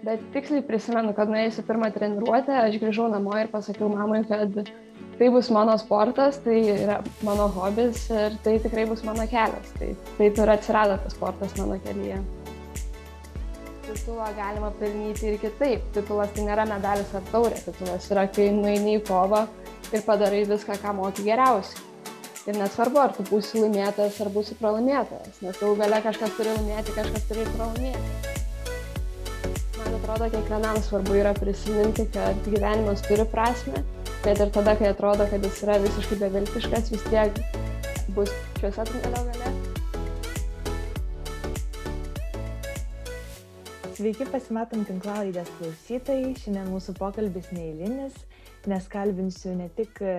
Bet tiksliai prisimenu, kad nuėjusi pirmą treniruotę, aš grįžau namo ir pasakiau mamai, kad tai bus mano sportas, tai yra mano hobis ir tai tikrai bus mano kelias. Tai taip ir atsirado tas sportas mano kelyje. Titulą galima pelnyti ir kitaip. Titulas tai nėra medalis ar taurė. Titulas yra, kai nueini į kovą ir padarai viską, ką moki geriausiai. Ir nesvarbu, ar tu būsi laimėtojas ar būsi pralaimėtojas, nes galų gale kažkas turi laimėti, kažkas turi pralaimėti atrodo, kiekvienam svarbu yra prisiminti, kad gyvenimas turi prasme, bet ir tada, kai atrodo, kad jis yra visiškai beviltiškas, vis tiek bus šviesa tunelio gale. Sveiki, pasimatom tinklalaidės klausytojai. Šiandien mūsų pokalbis neįlinis, nes kalbinsiu ne tik e,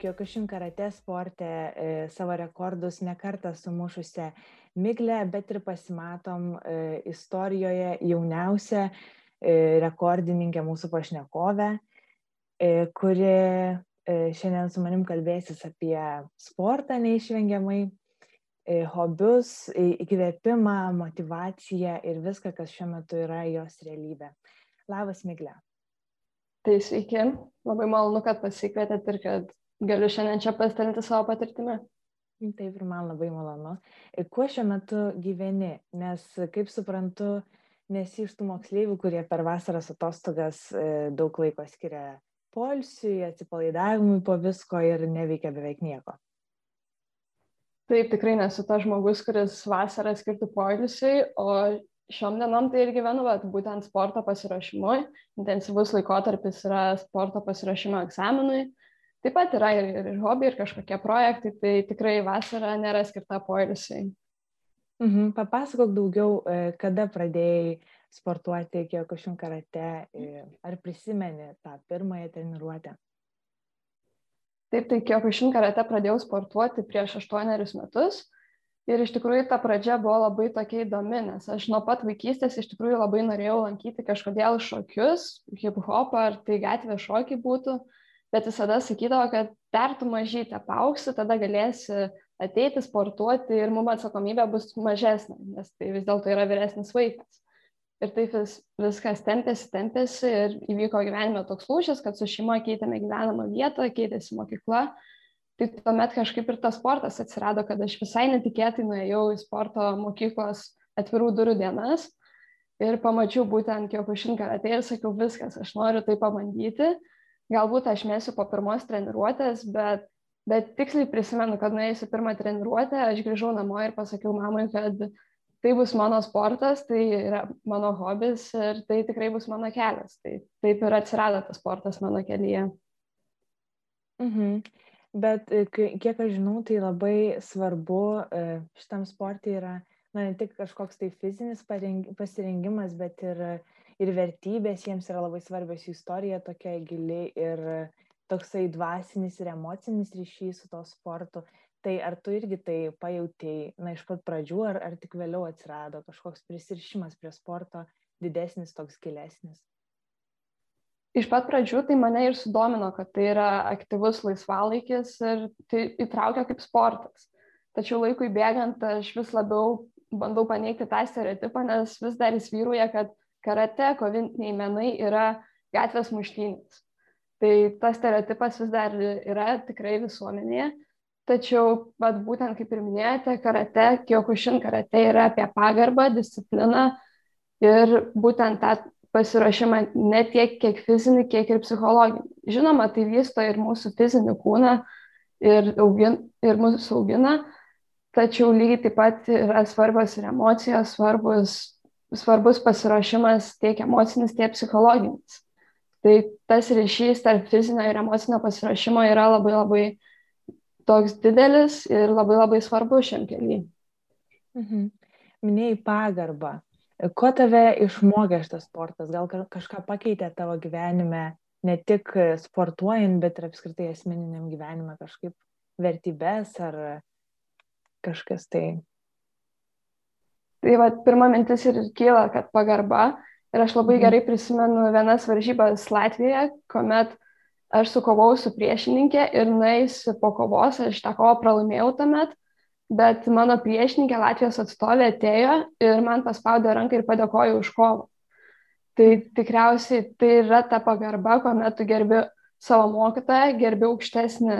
Kyokushin karate sporte e, savo rekordus nekartą sumušusią Miglę, bet ir pasimatom e, istorijoje jauniausią E, rekordininkę mūsų pašnekovę, e, kuri e, šiandien su manim kalbėsis apie sportą neišvengiamai, hobius, įkvėpimą, motivaciją ir viską, kas šiuo metu yra jos realybė. Labas, Miglė. Tai sveiki, labai malonu, kad pasikvietėt ir kad galiu šiandien čia pasidalinti savo patirtimį. Taip ir man labai malonu. Kuo šiuo metu gyveni? Nes, kaip suprantu, nesi iš tų moksleivių, kurie per vasaros atostogas e, daug laiko skiria polsiui, atsipalaidavimui po visko ir neveikia beveik nieko. Taip, tikrai nesu tas žmogus, kuris vasarą skirtų poilsiui, o šiom dienom tai ir gyvenu, bet būtent sporto pasiruošimui. Intensyvus laikotarpis yra sporto pasiruošimo egzaminui. Taip pat yra ir, ir hobi, ir kažkokie projektai, tai tikrai vasara nėra skirta poilsiui. Mhm. Papasakok daugiau, e, kada pradėjai sportuoti kiokušin karate, e, ar prisimeni tą pirmąją treniruotę? Taip, tai kiokušin karate pradėjau sportuoti prieš aštuonerius metus. Ir iš tikrųjų ta pradžia buvo labai tokia įdomi, nes aš nuo pat vaikystės iš tikrųjų labai norėjau lankyti kažkodėl šokius, hip hopą ar tai gatvės šokiai būtų, bet visada sakydavo, kad dar tu mažytė paauksi, tada galėsi ateiti sportuoti ir mums atsakomybė bus mažesnė, nes tai vis dėlto yra vyresnis vaikas. Ir taip vis, viskas tempėsi, tempėsi ir įvyko gyvenime toks lūžis, kad su šeima keitėme gyvenamą vietą, keitėsi mokykla. Tai tuomet kažkaip ir tas sportas atsirado, kad aš visai netikėtai nuėjau į sporto mokyklos atvirų durų dienas ir pamačiau būtent Kyokushin karate ir sakiau, viskas, aš noriu tai pabandyti. Galbūt aš mėsiu po pirmos treniruotės, bet Bet tiksliai prisimenu, kad nuėjusi pirmą treniruotę, aš grįžau namo ir pasakiau mamai, kad tai bus mano sportas, tai yra mano hobis ir tai tikrai bus mano kelias. Tai taip ir atsirado tas sportas mano kelyje. Mhm. Bet e, kiek aš žinau, tai labai svarbu e, šitam sportui yra na, ne tik kažkoks tai fizinis pasirengimas, bet ir, ir vertybės jiems yra labai svarbios, jų istorija tokia gili ir toksai dvasinis ir emocinis ryšys su to sportu. Tai ar tu irgi tai pajutėjai, na, iš pat pradžių, ar, ar tik vėliau atsirado kažkoks prisirišimas prie sporto didesnis, toks gilesnis? Iš pat pradžių tai mane ir sudomino, kad tai yra aktyvus laisvalaikis ir tai įtraukia kaip sportas. Tačiau laikui bėgant aš vis labiau bandau paneigti tą stereotipą, nes vis dar įsvyruoja, kad karate, koviniai menai yra gatvės muštynės. Tai tas stereotipas vis dar yra tikrai visuomenėje. Tačiau, vat, būtent kaip ir minėjote, karate, kiokušin karate yra apie pagarbą, discipliną ir būtent tą pasiruošimą ne tiek kiek fizinį, kiek ir psichologinį. Žinoma, tai vysto ir mūsų fizinį kūną ir, augin, ir mūsų augina, tačiau lygiai taip pat yra svarbios ir emocijos, svarbus, svarbus pasiruošimas tiek emocinis, tiek psichologinis. Tai tas ryšys tarp fizinio ir emocinio pasirašymo yra labai labai toks didelis ir labai labai svarbu šiam keliui. Mhm. Minėjai pagarbą. Ko tave išmokė šitas sportas? Gal kažką pakeitė tavo gyvenime, ne tik sportuojant, bet ir apskritai asmeniniam gyvenime kažkaip vertybės ar kažkas tai? Tai va, pirma mintis ir kyla, kad pagarba, Ir aš labai mhm. gerai prisimenu vienas varžybas Latvijoje, kuomet aš sukovau su priešininkė ir nueis po kovos, aš tą kovą pralaimėjau tuomet, bet mano priešininkė Latvijos atstovė atėjo ir man paspaudė ranką ir padėkojo už kovą. Tai tikriausiai tai yra ta pagarba, kuomet tu gerbi savo mokytoją, gerbi aukštesnį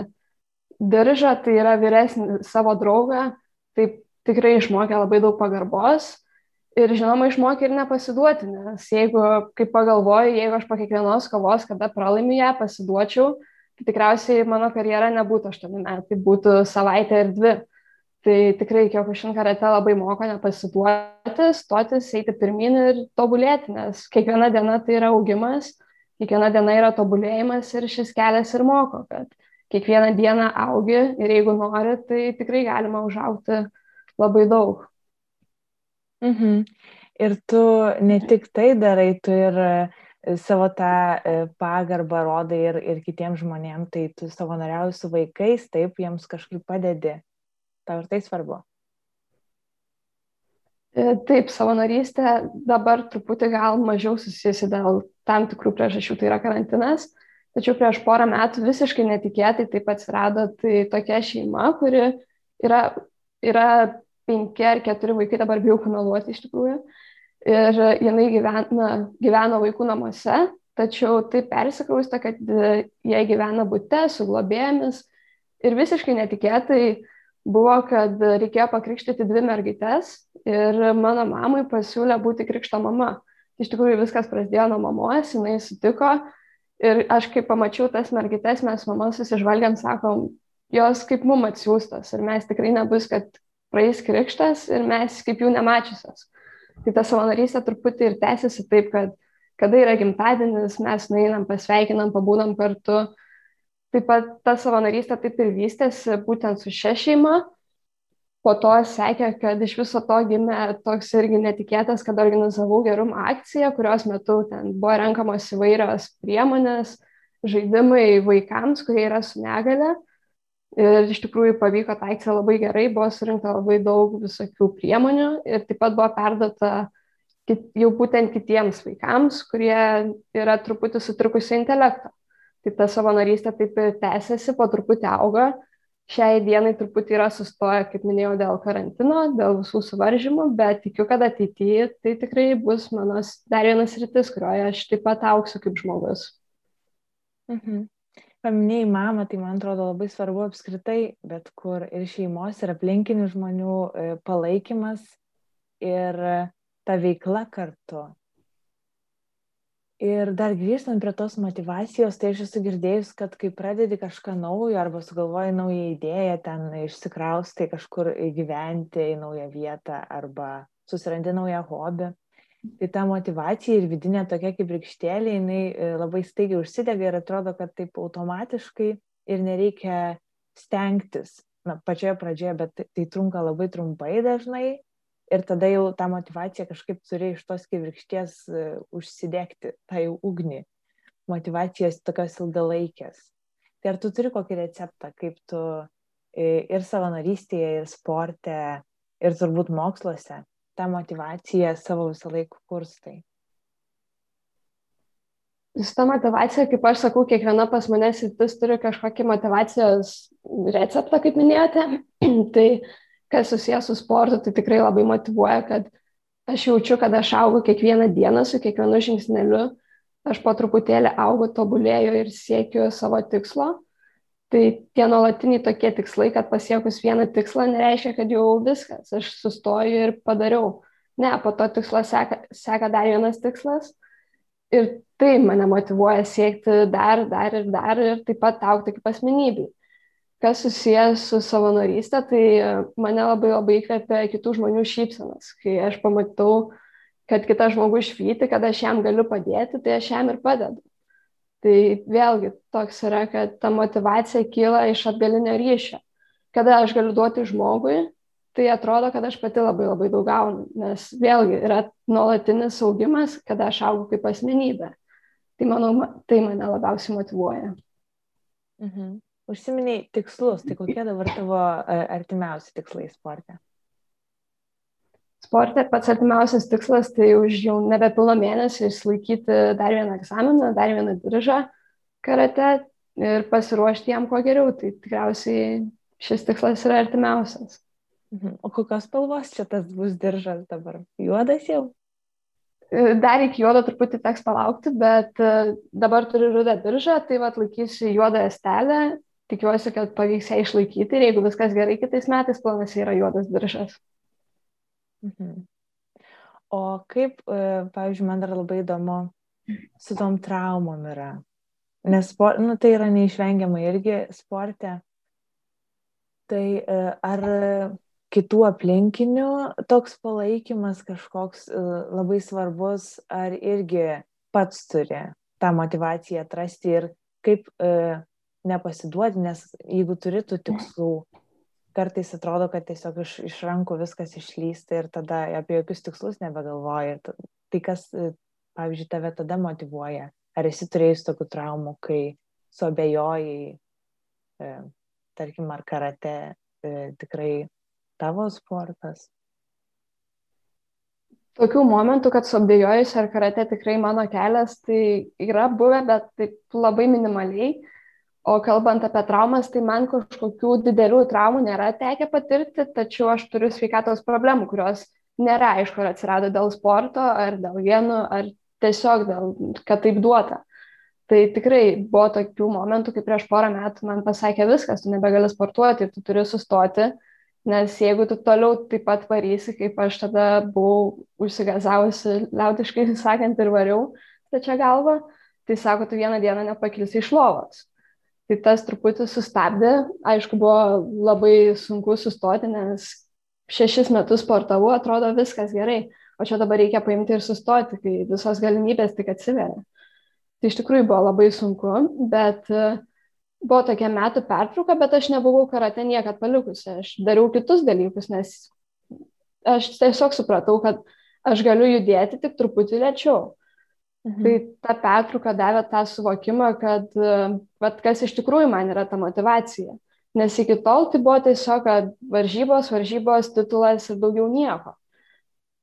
diržą, tai yra vyresnį savo draugą, tai tikrai išmokė labai daug pagarbos. Ir žinoma, išmokė ir nepasiduoti, nes jeigu, kaip pagalvoju, jeigu aš po kiekvienos kovos, kada pralaimiu ją, pasiduočiau, tai tikriausiai mano karjera nebūtų 8 metai, būtų savaitė ir dvi. Tai tikrai Kyokushin karate labai moko nepasiduoti, stotis, eiti pirmin ir tobulėti, nes kiekviena diena tai yra augimas, kiekviena diena yra tobulėjimas ir šis kelias ir moko, kad kiekvieną dieną augi ir jeigu nori, tai tikrai galima užaukti labai daug. Mhm. Ir tu ne tik tai darai, tu ir e, savo tą e, pagarbą rodai ir, ir kitiems žmonėms, tai tu savanoriauji su vaikais, taip jiems kažkaip padedi. Tau ir tai svarbu. E, taip, savanorystė dabar truputį gal mažiau susijusi dėl tam tikrų priežasčių, tai yra karantinas. Tačiau prieš porą metų visiškai netikėtai taip atsirado tai tokia šeima, kuri yra, yra penki ar keturi vaikai, dabar bijau pameluoti iš tikrųjų. Ir jinai gyvena, gyvena vaikų namuose, tačiau taip persikrausta, kad jie gyvena būte su globėjomis. Ir visiškai netikėtai buvo, kad reikėjo pakrikštyti dvi mergites ir mano mamai pasiūlė būti krikšto mama. Iš tikrųjų viskas prasidėjo nuo mamos, jinai sutiko ir aš kai pamačiau tas mergites, mes mama susižvalgiam, sakom, jos kaip mum atsiųstos ir mes tikrai nebus, kad praeis krikštas ir mes kaip jų nemačiusios. Tai ta savanorystė truputį ir tęsiasi taip, kad kada yra gimtadienis, mes nueinam, pasveikinam, pabūnam kartu, Taip pat ta savanorystė taip ir vystėsi būtent su šia šeima. Po to sekė, kad iš viso to gimė toks irgi netikėtas, kad organizavau gerumo akciją, kurios metu ten buvo renkamos įvairios priemonės, žaidimai vaikams, kurie yra su negale. Ir iš tikrųjų pavyko ta akcija labai gerai, buvo surinkta labai daug visokių priemonių ir taip pat buvo perdata jau būtent kitiems vaikams, kurie yra truputį sutrikusio intelekto. Tai ta savanorystė taip ir tęsiasi, po truputį auga. Šiai dienai truputį yra sustoję, kaip minėjau, dėl karantino, dėl visų suvaržymų, bet tikiu, kad ateityje tai tikrai bus mano dar vienas rytis, kurioje aš taip pat auksiu kaip žmogus. Mhm. Paminėjai mamą, tai man atrodo labai svarbu apskritai, bet kur ir šeimos, ir aplinkinių žmonių e, palaikymas ir ta veikla kartu. Ir dar grįžtant prie tos motivacijos, tai aš esu girdėjus, kad kai pradedi kažką naujo arba sugalvoji naują idėją, ten išsikraustai kažkur gyventi į naują vietą arba susirandi naują hobį, tai ta motivacija ir vidinė tokia kaip rykštėlė, jinai e, labai staigiai užsidega ir atrodo, kad taip automatiškai ir nereikia stengtis. Na, pačioje pradžioje, bet tai, tai trunka labai trumpai dažnai ir tada jau tą motivaciją kažkaip turi iš tos kivirkšties uh, užsidegti, tą jau ugnį, motivacijos tokios ilgalaikės. Tai ar tu turi kokį receptą, kaip tu ir savanorystėje, ir sporte, ir turbūt moksluose tą motivaciją savo visą laiką kurstai? Su ta motivacija, kaip aš sakau, kiekviena pas mane sritis turi kažkokį motivacijos receptą, kaip minėjote. tai kas susijęs su sportu, tai tikrai labai motivuoja, kad aš jaučiu, kad aš augu kiekvieną dieną su kiekvienu žingsneliu, aš po truputėlį augu, tobulėju ir siekiu savo tikslo. Tai tie nuolatiniai tokie tikslai, kad pasiekus vieną tikslą, nereiškia, kad jau viskas, aš sustoju ir padariau. Ne, po to tikslo seka, seka dar vienas tikslas. Ir tai mane motivuoja siekti dar, dar ir dar ir taip pat aukti kaip asmenybei kas susijęs su savanorystė, tai mane labai labai įkvėpė kitų žmonių šypsenas. Kai aš pamatau, kad kitas žmogus švyti, kad aš jam galiu padėti, tai aš jam ir padedu. Tai vėlgi toks yra, kad ta motivacija kyla iš atgalinio ryšio. Kada aš galiu duoti žmogui, tai atrodo, kad aš pati labai labai daug gaunu, nes vėlgi yra nuolatinis augimas, kada aš augu kaip asmenybė. Tai manau, tai mane labiausiai motivuoja. Mhm. Užsiminiai tikslus, tai kokie dabar tavo e, artimiausi tikslai sporte? Sporte pats artimiausias tikslas tai už jau nebepilno mėnesio išlaikyti dar vieną egzaminą, dar vieną diržą karate ir pasiruošti jam kuo geriau. Tai tikriausiai šis tikslas yra artimiausias. Mhm. O kokios spalvos čia tas bus diržas dabar? Juodas jau? Dar iki juodo truputį teks palaukti, bet e, dabar turiu rudą diržą, tai vad laikysiu juodą estelę, tikiuosi, kad pavyks ją išlaikyti ir jeigu viskas gerai kitais metais, planas yra juodas diržas. Mhm. O kaip, e, pavyzdžiui, man dar labai įdomu, su tom traumom yra. Nes sport, nu, tai yra neišvengiama irgi sporte. Tai e, ar kitų aplinkinių toks palaikymas kažkoks e, labai svarbus, ar irgi pats turi tą motivaciją atrasti ir kaip nepasiduoti, nes jeigu turi tų tikslų, kartais atrodo, kad tiesiog iš, iš rankų viskas išlysta ir tada apie jokius tikslus nebegalvoji. Tai kas, e, pavyzdžiui, tave tada motivuoja? Ar esi turėjus tokių traumų, kai suabejojai, e, tarkim, ar karate e, tikrai tavo sportas? Tokių momentų, kad suabdėjojus ar karate tikrai mano kelias, tai yra buvę, bet taip labai minimaliai. O kalbant apie traumas, tai man kažkokių didelių traumų nėra tekę patirti, tačiau aš turiu sveikatos problemų, kurios nėra aišku, ar atsirado dėl sporto, ar dėl genų, ar tiesiog dėl, kad taip duota. Tai tikrai buvo tokių momentų, kai prieš porą metų man pasakė viskas, tu nebegali sportuoti ir tu turi sustoti Nes jeigu tu toliau taip pat varysi, kaip aš tada buvau užsigazavusi, liaudiškai sakant, ir variau stačia galva, tai sako, tu vieną dieną nepakilsi iš lovos. Tai tas truputį sustabdė, aišku, buvo labai sunku sustoti, nes šešis metus sportavau, atrodo viskas gerai, o čia dabar reikia paimti ir sustoti, kai visos galimybės tik atsiveria. Tai iš tikrųjų buvo labai sunku, bet uh, buvo tokia metų pertrauka, bet aš nebuvau karate niekad palikusi. Aš dariau kitus dalykus, nes aš tiesiog supratau, kad aš galiu judėti tik truputį lėčiau. Mhm. Tai ta pertrauka davė tą suvokimą, kad vat, kas iš tikrųjų man yra ta motivacija. Nes iki tol tai buvo tiesiog, varžybos, varžybos, titulas ir daugiau nieko.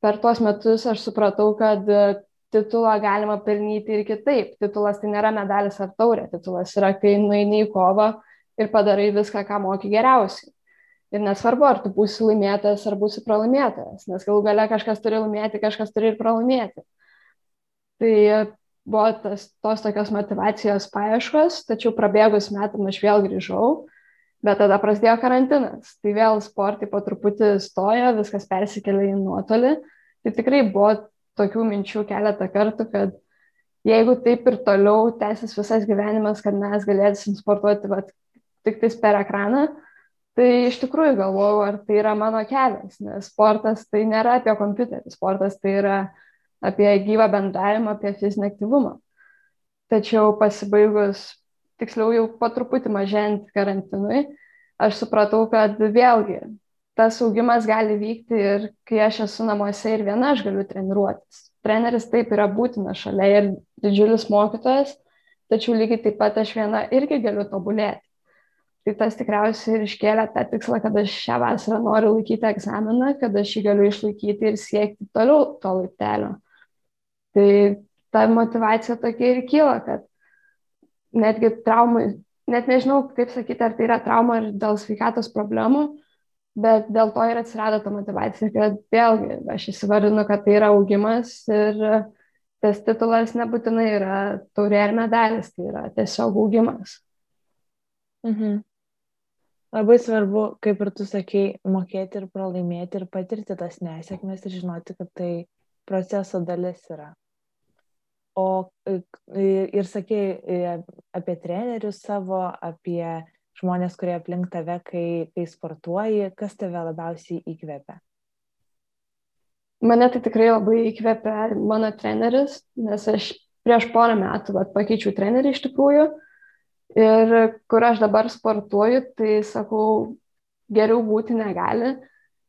Per tuos metus aš supratau, kad titulą galima pelnyti ir kitaip. Titulas tai nėra medalis ar taurė, titulas yra, kai nueini į kovą ir padarai viską, ką moki geriausiai. Ir nesvarbu, ar tu būsi laimėtas ar būsi pralaimėtas, nes galų gale kažkas turi laimėti, kažkas turi ir pralaimėti. Tai buvo tas, tos tokios motivacijos paieškos, tačiau prabėgus metam aš vėl grįžau, bet tada prasidėjo karantinas. Tai vėl sportai po truputį stojo, viskas persikėlė į nuotolį. Tai tikrai buvo tokių minčių keletą kartų, kad jeigu taip ir toliau tęsis visas gyvenimas, kad mes galėsim sportuoti vat, tik tais per ekraną, tai iš tikrųjų galvojau, ar tai yra mano kelias, nes sportas tai nėra apie kompiuterį, sportas tai yra apie gyvą bendravimą, apie fizinį aktyvumą. Tačiau pasibaigus, tiksliau jau po truputį mažent karantinui, aš supratau, kad vėlgi tas augimas gali vykti ir kai aš esu namuose ir viena aš galiu treniruotis. Treneris taip yra būtina šalia ir didžiulis mokytojas, tačiau lygiai taip pat aš viena irgi galiu tobulėti. Tai tas tikriausiai ir iškėlė tą tikslą, kad aš šią vasarą noriu laikyti egzaminą, kad aš jį galiu išlaikyti ir siekti toliau to laiptelio. Tai ta motivacija tokia ir kyla, kad netgi traumai, net nežinau, kaip sakyti, ar tai yra trauma ir dėl sveikatos problemų, bet dėl to ir atsirado ta motivacija, kad vėlgi aš įsivardinu, kad tai yra augimas ir tas titulas nebūtinai yra taurė ar medalis, tai yra tiesiog augimas. Mhm. Labai svarbu, kaip ir tu sakei, mokėti ir pralaimėti ir patirti tas nesėkmės ir žinoti, kad tai proceso dalis yra. O ir sakei apie trenerius savo, apie žmonės, kurie aplink tave, kai, kai sportuoji, kas tave labiausiai įkvepia? Mane tai tikrai labai įkvepia mano treneris, nes aš prieš porą metų vat, pakeičiau trenerį iš tikrųjų ir kur aš dabar sportuoju, tai sakau, geriau būti negali,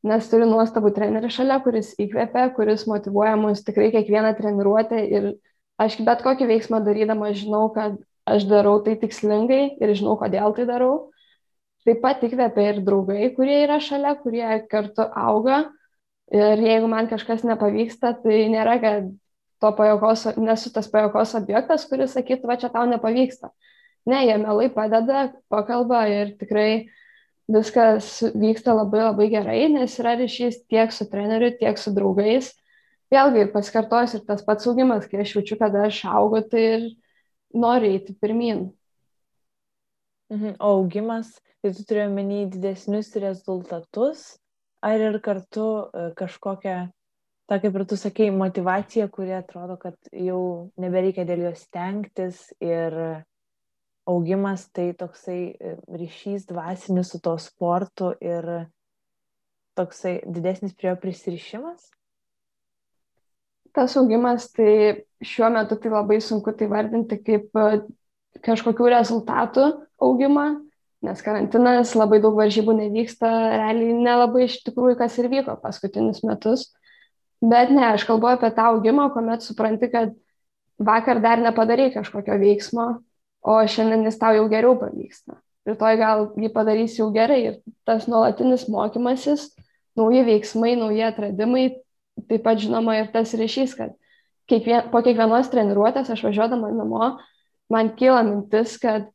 nes turiu nuostabų trenerį šalia, kuris įkvepia, kuris motivuoja mus tikrai kiekvieną treniruotę ir aš bet kokį veiksmą darydama žinau, kad aš darau tai tikslingai ir žinau, kodėl tai darau. Taip pat įkvepia ir draugai, kurie yra šalia, kurie kartu auga. Ir jeigu man kažkas nepavyksta, tai nėra, kad to pajokos, nesu tas pajokos objektas, kuris sakytų, va čia tau nepavyksta. Ne, jie melai padeda, pakalba ir tikrai viskas vyksta labai labai gerai, nes yra ryšys tiek su treneriu, tiek su draugais. Vėlgi pasikartos ir tas pats augimas, kai aš jaučiu, kad aš augu, tai ir noriu eiti pirmin. Mhm. O augimas, tai tu turi omeny didesnius rezultatus, ar ir kartu e, kažkokią, ta kaip ir tu sakei, motivacija, kuri atrodo, kad jau nebereikia dėl jos stengtis ir augimas tai toksai e, ryšys dvasinis su to sportu ir toksai didesnis prie jo prisirišimas? Tas augimas, tai šiuo metu tai labai sunku tai vardinti kaip e, kažkokių rezultatų augimą, nes karantinas, labai daug varžybų nevyksta, realiai nelabai iš tikrųjų kas ir vyko paskutinius metus. Bet ne, aš kalbu apie tą augimą, kuomet supranti, kad vakar dar nepadarai kažkokio veiksmo, o šiandien jis tau jau geriau pavyksta. Rytoj gal jį padarys jau gerai ir tas nuolatinis mokymasis, nauji veiksmai, nauji atradimai, taip pat žinoma ir tas ryšys, kad kiekvien, po kiekvienos treniruotės aš važiuodama namo, man kyla mintis, kad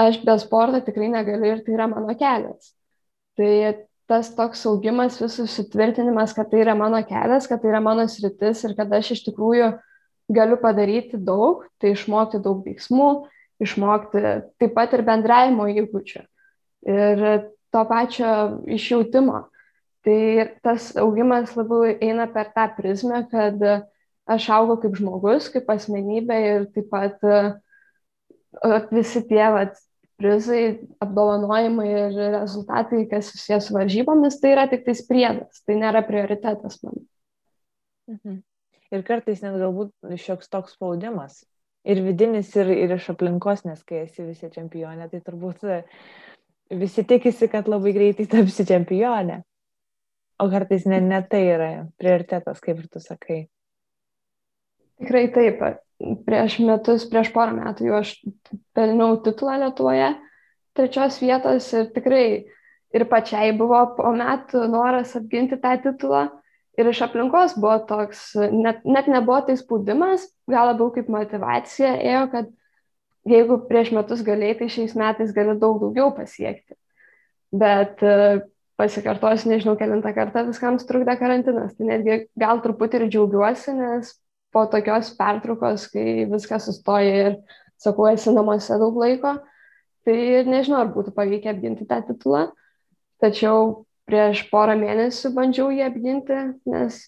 aš be sporto tikrai negaliu ir tai yra mano kelias. Tai tas toks augimas, visų sutvirtinimas, kad tai yra mano kelias, kad tai yra mano sritis ir kad aš iš tikrųjų galiu padaryti daug, tai išmokti daug veiksmų, išmokti taip pat ir bendravimo įgūdžių ir to pačio išjautimo. Tai tas augimas labiau eina per tą prizmę, kad aš augau kaip žmogus, kaip asmenybė ir taip pat visi tie vat, prizai, apdovanojimai ir rezultatai, kas susijęs su varžybomis, tai yra tik tais priedas, tai nėra prioritetas man. Mhm. Ir kartais net galbūt šioks toks spaudimas. Ir vidinis, ir, ir iš aplinkos, nes kai esi visi čempionė, tai turbūt visi tikisi, kad labai greitai tapsi čempionė. O kartais ne, ne tai yra prioritetas, kaip ir tu sakai. Tikrai taip prieš metus, prieš porą metų jau aš pelniau titulą Lietuvoje, trečios vietos ir tikrai ir pačiai buvo po metų noras apginti tą titulą. Ir iš aplinkos buvo toks, net, net nebuvo tai spaudimas, gal labiau kaip motivacija ėjo, kad jeigu prieš metus galėjai, tai šiais metais gali daug daugiau pasiekti. Bet pasikartosiu, nežinau, kelintą kartą viskam trukdė karantinas. Tai netgi gal truputį ir džiaugiuosi, nes po tokios pertraukos, kai viskas sustoja ir, sakau, esi namuose daug laiko, tai ir nežinau, ar būtų pavykę apginti tą titulą. Tačiau prieš porą mėnesių bandžiau jį apginti, nes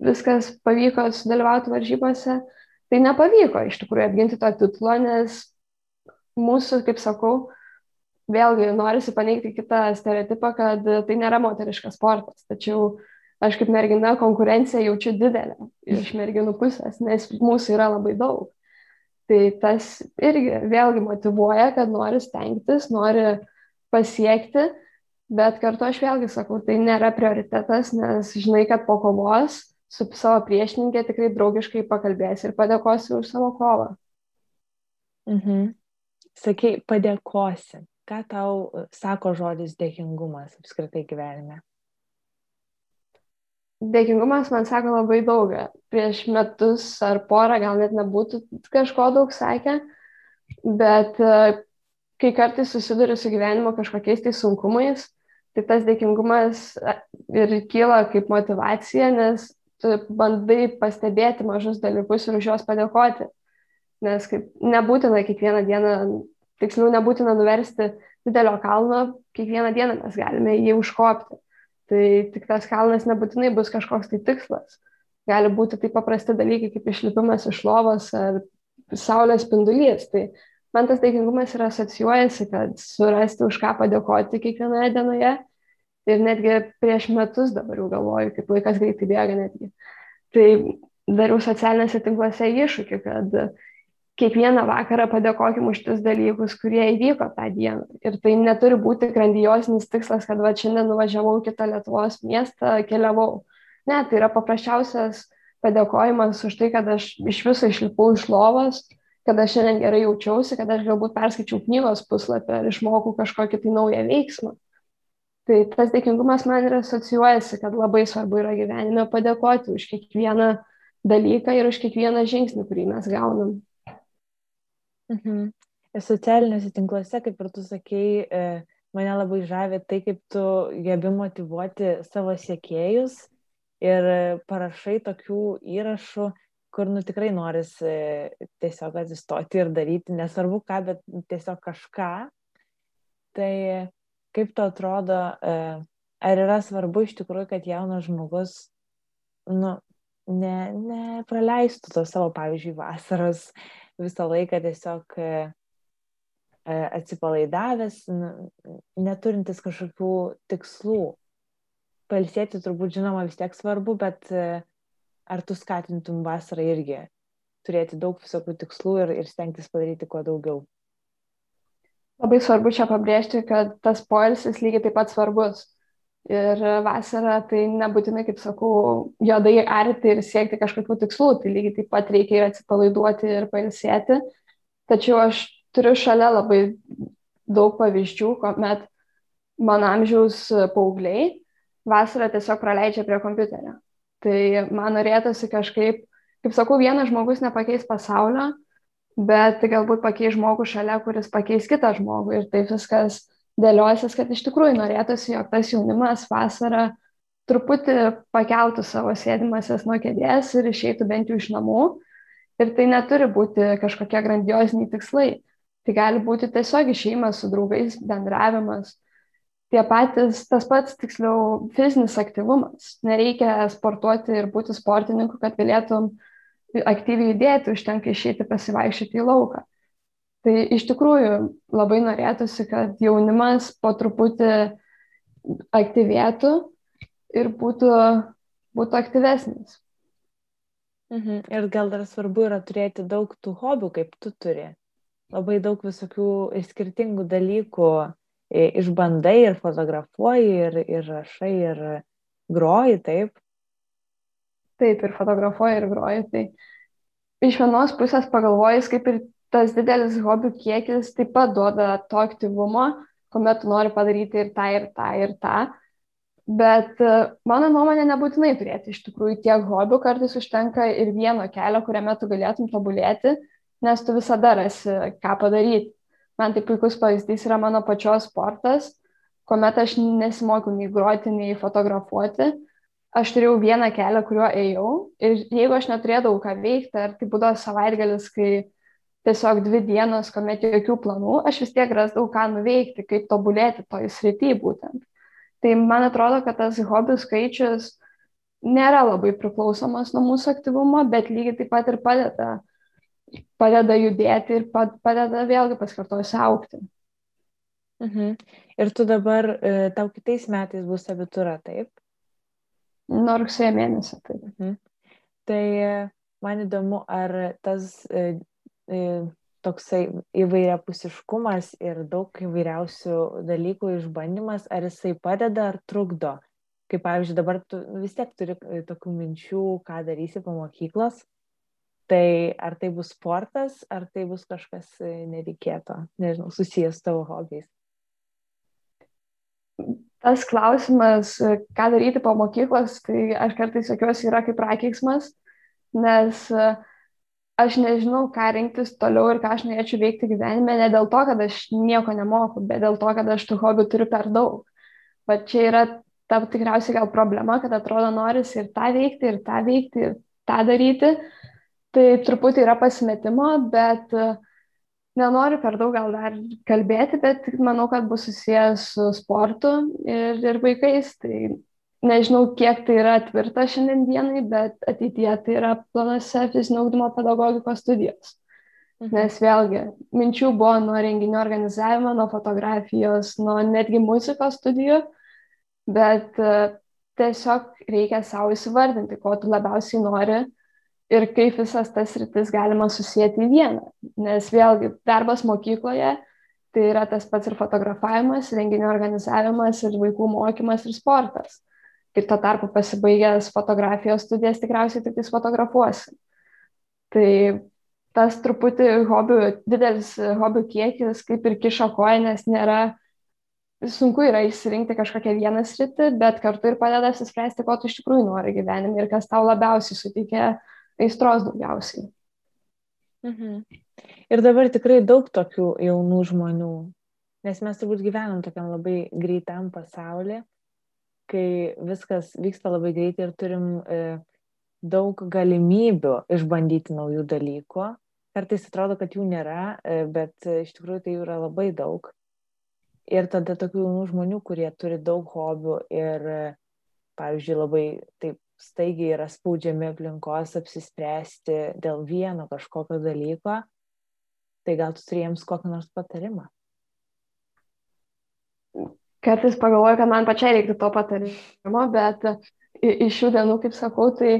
viskas pavyko sudalyvauti varžybose. Tai nepavyko iš tikrųjų apginti to titulo, nes mūsų, kaip sakau, vėlgi norisi paneigti kitą stereotipą, kad tai nėra moteriškas sportas. Tačiau aš kaip mergina konkurenciją jaučiu didelę iš merginų pusės, nes mūsų yra labai daug. Tai tas irgi vėlgi motivuoja, kad nori stengtis, nori pasiekti, bet kartu aš vėlgi sakau, tai nėra prioritetas, nes žinai, kad po kovos su savo priešininkė tikrai draugiškai pakalbėsi ir padėkosi už savo kovą. Mhm. Sakai, padėkosi. Ką tau sako žodis dėkingumas apskritai gyvenime? Dėkingumas man sako labai daug. Prieš metus ar porą gal net nebūtų kažko daug sakę, bet e, kai kartais susiduriu su gyvenimo kažkokiais tai sunkumais, tai tas dėkingumas e, ir kyla kaip motivacija, nes tu bandai pastebėti mažus dalykus ir už juos padėkoti. Nes kaip nebūtina kiekvieną dieną, tiksliau nebūtina nuversti didelio kalno, kiekvieną dieną mes galime jį užkopti. Tai tik tas kalnas nebūtinai bus kažkoks tai tikslas. Gali būti tai paprasti dalykai kaip išlipimas iš lovos ar saulės spindulys. Tai man tas dėkingumas yra asocijuojasi, kad surasti už ką padėkoti kiekvienoje dienoje. Ir netgi prieš metus dabar jau galvoju, kaip laikas greitai bėga netgi. Tai dariau socialiniuose tinkluose iššūkį, kad kiekvieną vakarą padėkokim už tus dalykus, kurie įvyko tą dieną. Ir tai neturi būti grandiosinis tikslas, kad va šiandien nuvažiavau kitą Lietuvos miestą, keliavau. Ne, tai yra paprasčiausias padėkojimas už tai, kad aš iš viso išlipau iš lovos, kad aš šiandien gerai jaučiausi, kad aš galbūt perskaičiau knygos puslapį ar išmokau kažkokį tai naują veiksmą. Tai tas dėkingumas man ir asocijuojasi, kad labai svarbu yra gyvenime padėkoti už kiekvieną dalyką ir už kiekvieną žingsnį, kurį mes gaunam. Mhm. Ir socialiniuose tinkluose, kaip ir tu sakei, e, mane labai žavė tai, kaip tu gebi motivuoti savo siekėjus ir parašai tokių įrašų, kur nu tikrai noris tiesiog atsistoti ir daryti, nesvarbu ką, bet tiesiog kažką. Tai kaip to atrodo, ar yra svarbu iš tikrųjų, kad jaunas žmogus, nu, ne, nepraleistų to savo, pavyzdžiui, vasaros visą laiką tiesiog e, e, atsipalaidavęs, neturintis kažkokių tikslų. Palsėti turbūt žinoma vis tiek svarbu, bet e, ar tu skatintum vasarą irgi turėti daug visokių tikslų ir, ir stengtis padaryti kuo daugiau? Labai svarbu čia pabrėžti, kad tas poilsis lygiai taip pat svarbus. Ir vasarą tai nebūtinai, kaip sakau, juodai arti ir siekti kažkokių tikslų, tai lygiai taip pat reikia ir atsipalaiduoti ir pailsėti. Tačiau aš turiu šalia labai daug pavyzdžių, kuomet mano amžiaus paaugliai vasarą tiesiog praleidžia prie kompiuterio. Tai man norėtųsi kažkaip, kaip sakau, vienas žmogus nepakeis pasaulio, bet galbūt pakeis žmogų šalia, kuris pakeis kitą žmogų ir taip viskas dėliosis, kad iš tikrųjų norėtųsi, jog tas jaunimas vasarą truputį pakeltų savo sėdimasias nuo kėdės ir išeitų bent jau iš namų. Ir tai neturi būti kažkokie grandioziniai tikslai. Tai gali būti tiesiog išėjimas su draugais, bendravimas. Tie patys, tas pats, tiksliau, fizinis aktyvumas. Nereikia sportuoti ir būti sportininku, kad galėtum aktyviai judėti, užtenka išeiti pasivaikščioti į lauką. Tai iš tikrųjų labai norėtųsi, kad jaunimas po truputį aktyvėtų ir būtų, būtų aktyvesnis. Mhm. Ir gal dar svarbu yra turėti daug tų hobių, kaip tu turi. Labai daug visokių skirtingų dalykų išbandai ir fotografuoji, ir, ir rašai, ir groji, taip. Taip, ir fotografuoji, ir groji. Tai iš vienos pusės pagalvojus, kaip ir tas didelis hobių kiekis taip pat duoda to aktyvumo, kuomet tu nori padaryti ir tą, ir tą, ir tą. Bet e, mano nuomonė nebūtinai turėti iš tikrųjų tiek hobių, kartais užtenka ir vieno kelio, kuriame tu galėtum tobulėti, nes tu visada rasi, ką padaryti. Man tai puikus pavyzdys yra mano pačios sportas, kuomet aš nesimokiau nei groti, nei fotografuoti. Aš turėjau vieną kelią, kuriuo ėjau ir jeigu aš neturėdavau ką veikti, ar tai būdavo savaitgalis, kai tiesiog dvi dienos, kuomet jokių planų, aš vis tiek rasdavau, ką nuveikti, kaip tobulėti toj srity būtent. Tai man atrodo, kad tas hobių skaičius nėra labai priklausomas nuo mūsų aktyvumo, bet lygiai taip pat ir padeda, padeda judėti ir padeda vėlgi paskartosiu aukti. Mhm. Ir tu dabar, e, tau kitais metais bus abitūra, taip? Nuo rugsėjo mėnesio, taip. Mhm. Tai e, man įdomu, ar tas e, toksai įvairiapusiškumas ir daug įvairiausių dalykų išbandymas, ar jisai padeda ar trukdo? Kaip pavyzdžiui, dabar tu vis tiek turi e, tokių minčių, ką darysi po mokyklos, tai ar tai bus sportas, ar tai bus kažkas e, nereikėto, nežinau, susijęs su tavo hobiais? Tas klausimas, e, ką daryti po mokyklos, tai aš kartais sakiuosi yra kaip prakeiksmas, nes uh, aš nežinau, ką rinktis toliau ir ką aš norėčiau veikti gyvenime, ne dėl to, kad aš nieko nemoku, bet dėl to, kad aš tų hobių turiu per daug. Bet čia yra ta tikriausiai gal problema, kad atrodo noris ir tą veikti, ir tą veikti, ir tą daryti. Tai truputį yra pasimetimo, bet e, nenoriu per daug gal dar kalbėti, bet manau, kad bus susijęs su sportu ir, ir vaikais. Tai nežinau, kiek tai yra tvirta šiandien dienai, bet ateityje tai yra planuose fizinio augdymo pedagogikos studijos. Mhm. Nes vėlgi, minčių buvo nuo renginių organizavimo, nuo fotografijos, nuo netgi muzikos studijų, bet uh, tiesiog reikia savo įsivardinti, ko tu labiausiai nori ir kaip visas tas rytis galima susijęti į vieną. Nes vėlgi, darbas mokykloje tai yra tas pats ir fotografavimas, renginių organizavimas, ir vaikų mokymas, ir sportas ir tuo tarpu pasibaigęs fotografijos studijas tikriausiai tik tais fotografuosi. Tai tas truputį hobių, didelis hobių kiekis kaip ir kiša koja, nes nėra, sunku yra išsirinkti kažkokią vieną sritį, bet kartu ir padeda suspręsti, ko tu iš tikrųjų nori gyvenime ir kas tau labiausiai suteikia aistros daugiausiai. Mhm. Ir dabar tikrai daug tokių jaunų žmonių, nes mes turbūt gyvenam tokiam labai greitam pasaulyje kai viskas vyksta labai greitai ir turim e, daug galimybių išbandyti naujų dalykų. Kartais atrodo, kad jų nėra, e, bet e, iš tikrųjų tai yra labai daug. Ir tada tokių jaunų žmonių, kurie turi daug hobių ir, e, pavyzdžiui, labai taip staigiai yra spaudžiami aplinkos apsispręsti dėl vieno kažkokio dalyko, tai gal tu turi jiems kokį nors patarimą? Kartais pagalvoju, kad man pačiai reiktų to patarimo, bet iš šių dienų, kaip sakau, tai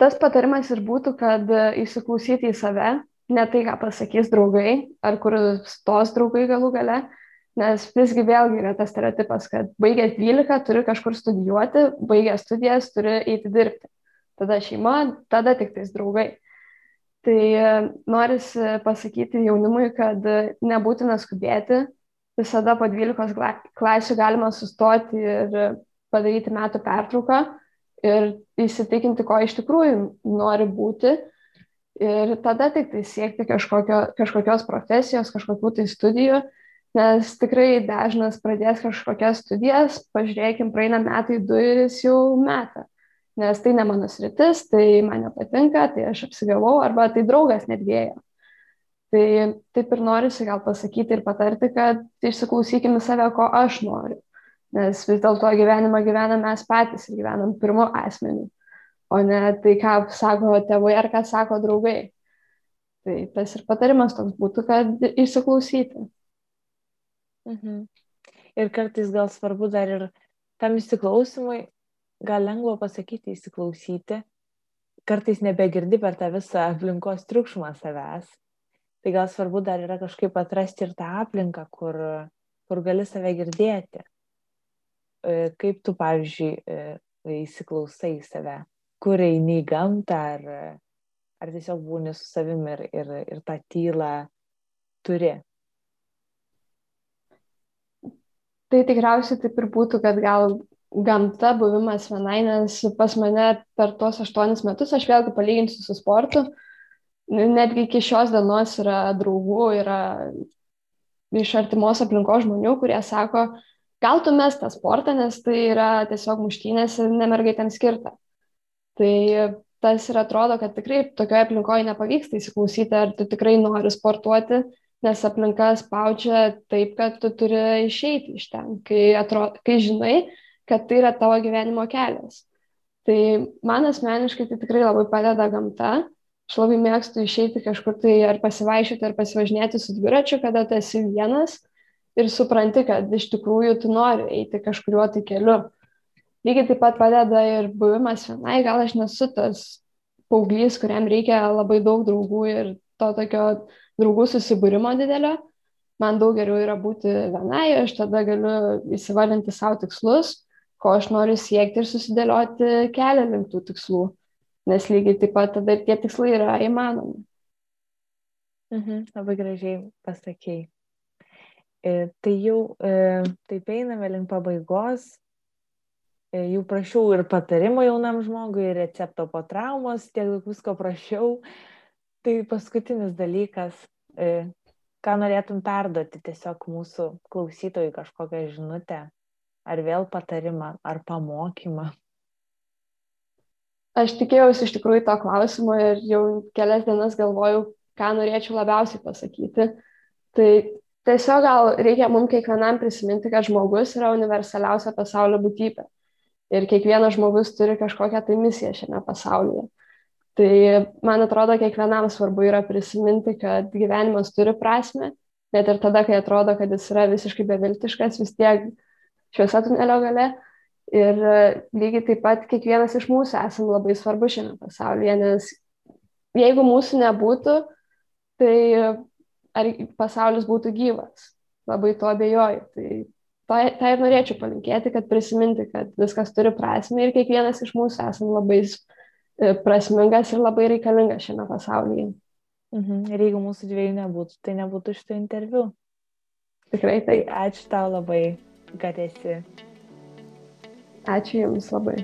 tas patarimas ir būtų, kad įsiklausyti į save, ne tai, ką pasakys draugai, ar kur stos draugai galų gale, Nes visgi vėlgi yra tas stereotipas, kad baigęs 12 turi kažkur studijuoti, baigęs studijas turi eiti dirbti. Tada šeima, tada tik tais draugai. Tai e, norisi pasakyti jaunimui, kad nebūtina skubėti, visada po 12 klasių galima sustoti ir padaryti metų pertrauką ir įsitikinti, ko iš tikrųjų nori būti. Ir tada tik tai siekti kažkokio, kažkokios profesijos, kažkokių tai studijų nes tikrai dažnas pradės kažkokias studijas, pažiūrėkim, praeina metai du ir jis jau meta. Nes tai ne mano sritis, tai man nepatinka, tai aš apsigavau, arba tai draugas netgėjo. Tai taip ir norisi gal pasakyti ir patarti, kad išsiklausykime save, ko aš noriu. Nes vis dėlto gyvenimą gyvename mes patys ir gyvenam pirmo asmenį, o ne tai, ką sako tėvai ar ką sako draugai. Tai tas ir patarimas toks būtų, kad išsiklausyti. Mhm. Ir kartais gal svarbu dar ir tam įsiklausimui, gal lengva pasakyti įsiklausyti, kartais nebegirdi per tą visą aplinkos triukšmą savęs. Tai gal svarbu dar yra kažkaip atrasti ir tą aplinką, kur, kur gali save girdėti. E, kaip tu, pavyzdžiui, e, įsiklausai į save, kur eini į gamtą, ar, ar tiesiog būni su savimi ir, ir, ir tą tylą turi. Tai tikriausiai taip ir būtų, kad gal gamta, buvimas vienai, nes pas mane per tuos aštuonis metus, aš vėlgi palyginsiu su sportu, netgi iki šios dienos yra draugų, yra iš artimos aplinkos žmonių, kurie sako, gal tu mes tą sportą, nes tai yra tiesiog muštynės ir nemergaitėms skirta. Tai tas ir atrodo, kad tikrai tokioje aplinkoje nepavyksta įsiklausyti, ar tu tikrai nori sportuoti, nes aplinka spaudžia taip, kad tu turi išeiti iš ten, kai, atrodo, kai žinai, kad tai yra tavo gyvenimo kelias. Tai man asmeniškai tai tikrai labai padeda gamta. Aš labai mėgstu išeiti kažkur tai ar pasivaišyti, ar pasivažinėti su dviračiu, kada tu esi vienas ir supranti, kad iš tikrųjų tu nori eiti kažkuriuo tai keliu. Lygiai taip pat padeda ir buvimas vienai, gal aš nesu tas paauglys, kuriam reikia labai daug draugų ir to tokio draugų susibūrimo didelio. Man daug geriau yra būti vienai, aš tada galiu įsivardinti savo tikslus, ko aš noriu siekti ir susidėlioti kelią link tų tikslų, nes lygiai taip pat tada ir tie tikslai yra įmanomi. Mhm, labai gražiai pasakėjai. E, tai jau e, taip einame link pabaigos. E, jau prašiau ir patarimo jaunam žmogui, ir recepto po traumos, tiek daug visko prašiau. Tai paskutinis dalykas, e, ką norėtum perduoti tiesiog mūsų klausytojai kažkokią žinutę, ar vėl patarimą, ar pamokymą? Aš tikėjausi iš tikrųjų to klausimo ir jau kelias dienas galvojau, ką norėčiau labiausiai pasakyti. Tai tiesiog gal reikia mums kiekvienam prisiminti, kad žmogus yra universaliausia pasaulio būtybė. Ir kiekvienas žmogus turi kažkokią tai misiją šiame pasaulyje. Tai man atrodo, kiekvienam svarbu yra prisiminti, kad gyvenimas turi prasme, net ir tada, kai atrodo, kad jis yra visiškai beviltiškas, vis tiek šviesa tunelio gale. Ir lygiai taip pat kiekvienas iš mūsų esam labai svarbu šiame pasaulyje, nes jeigu mūsų nebūtų, tai ar pasaulis būtų gyvas. Labai to abejoju. Tai tą, tą ir norėčiau palinkėti, kad prisiminti, kad viskas turi prasme ir kiekvienas iš mūsų esam labai E, prasmingas ir labai reikalingas šiame pasaulyje. Mhm. Ir jeigu mūsų dviejų nebūtų, tai nebūtų šito interviu. Tikrai tai. Ačiū tau labai, kad esi. Ačiū Jums labai.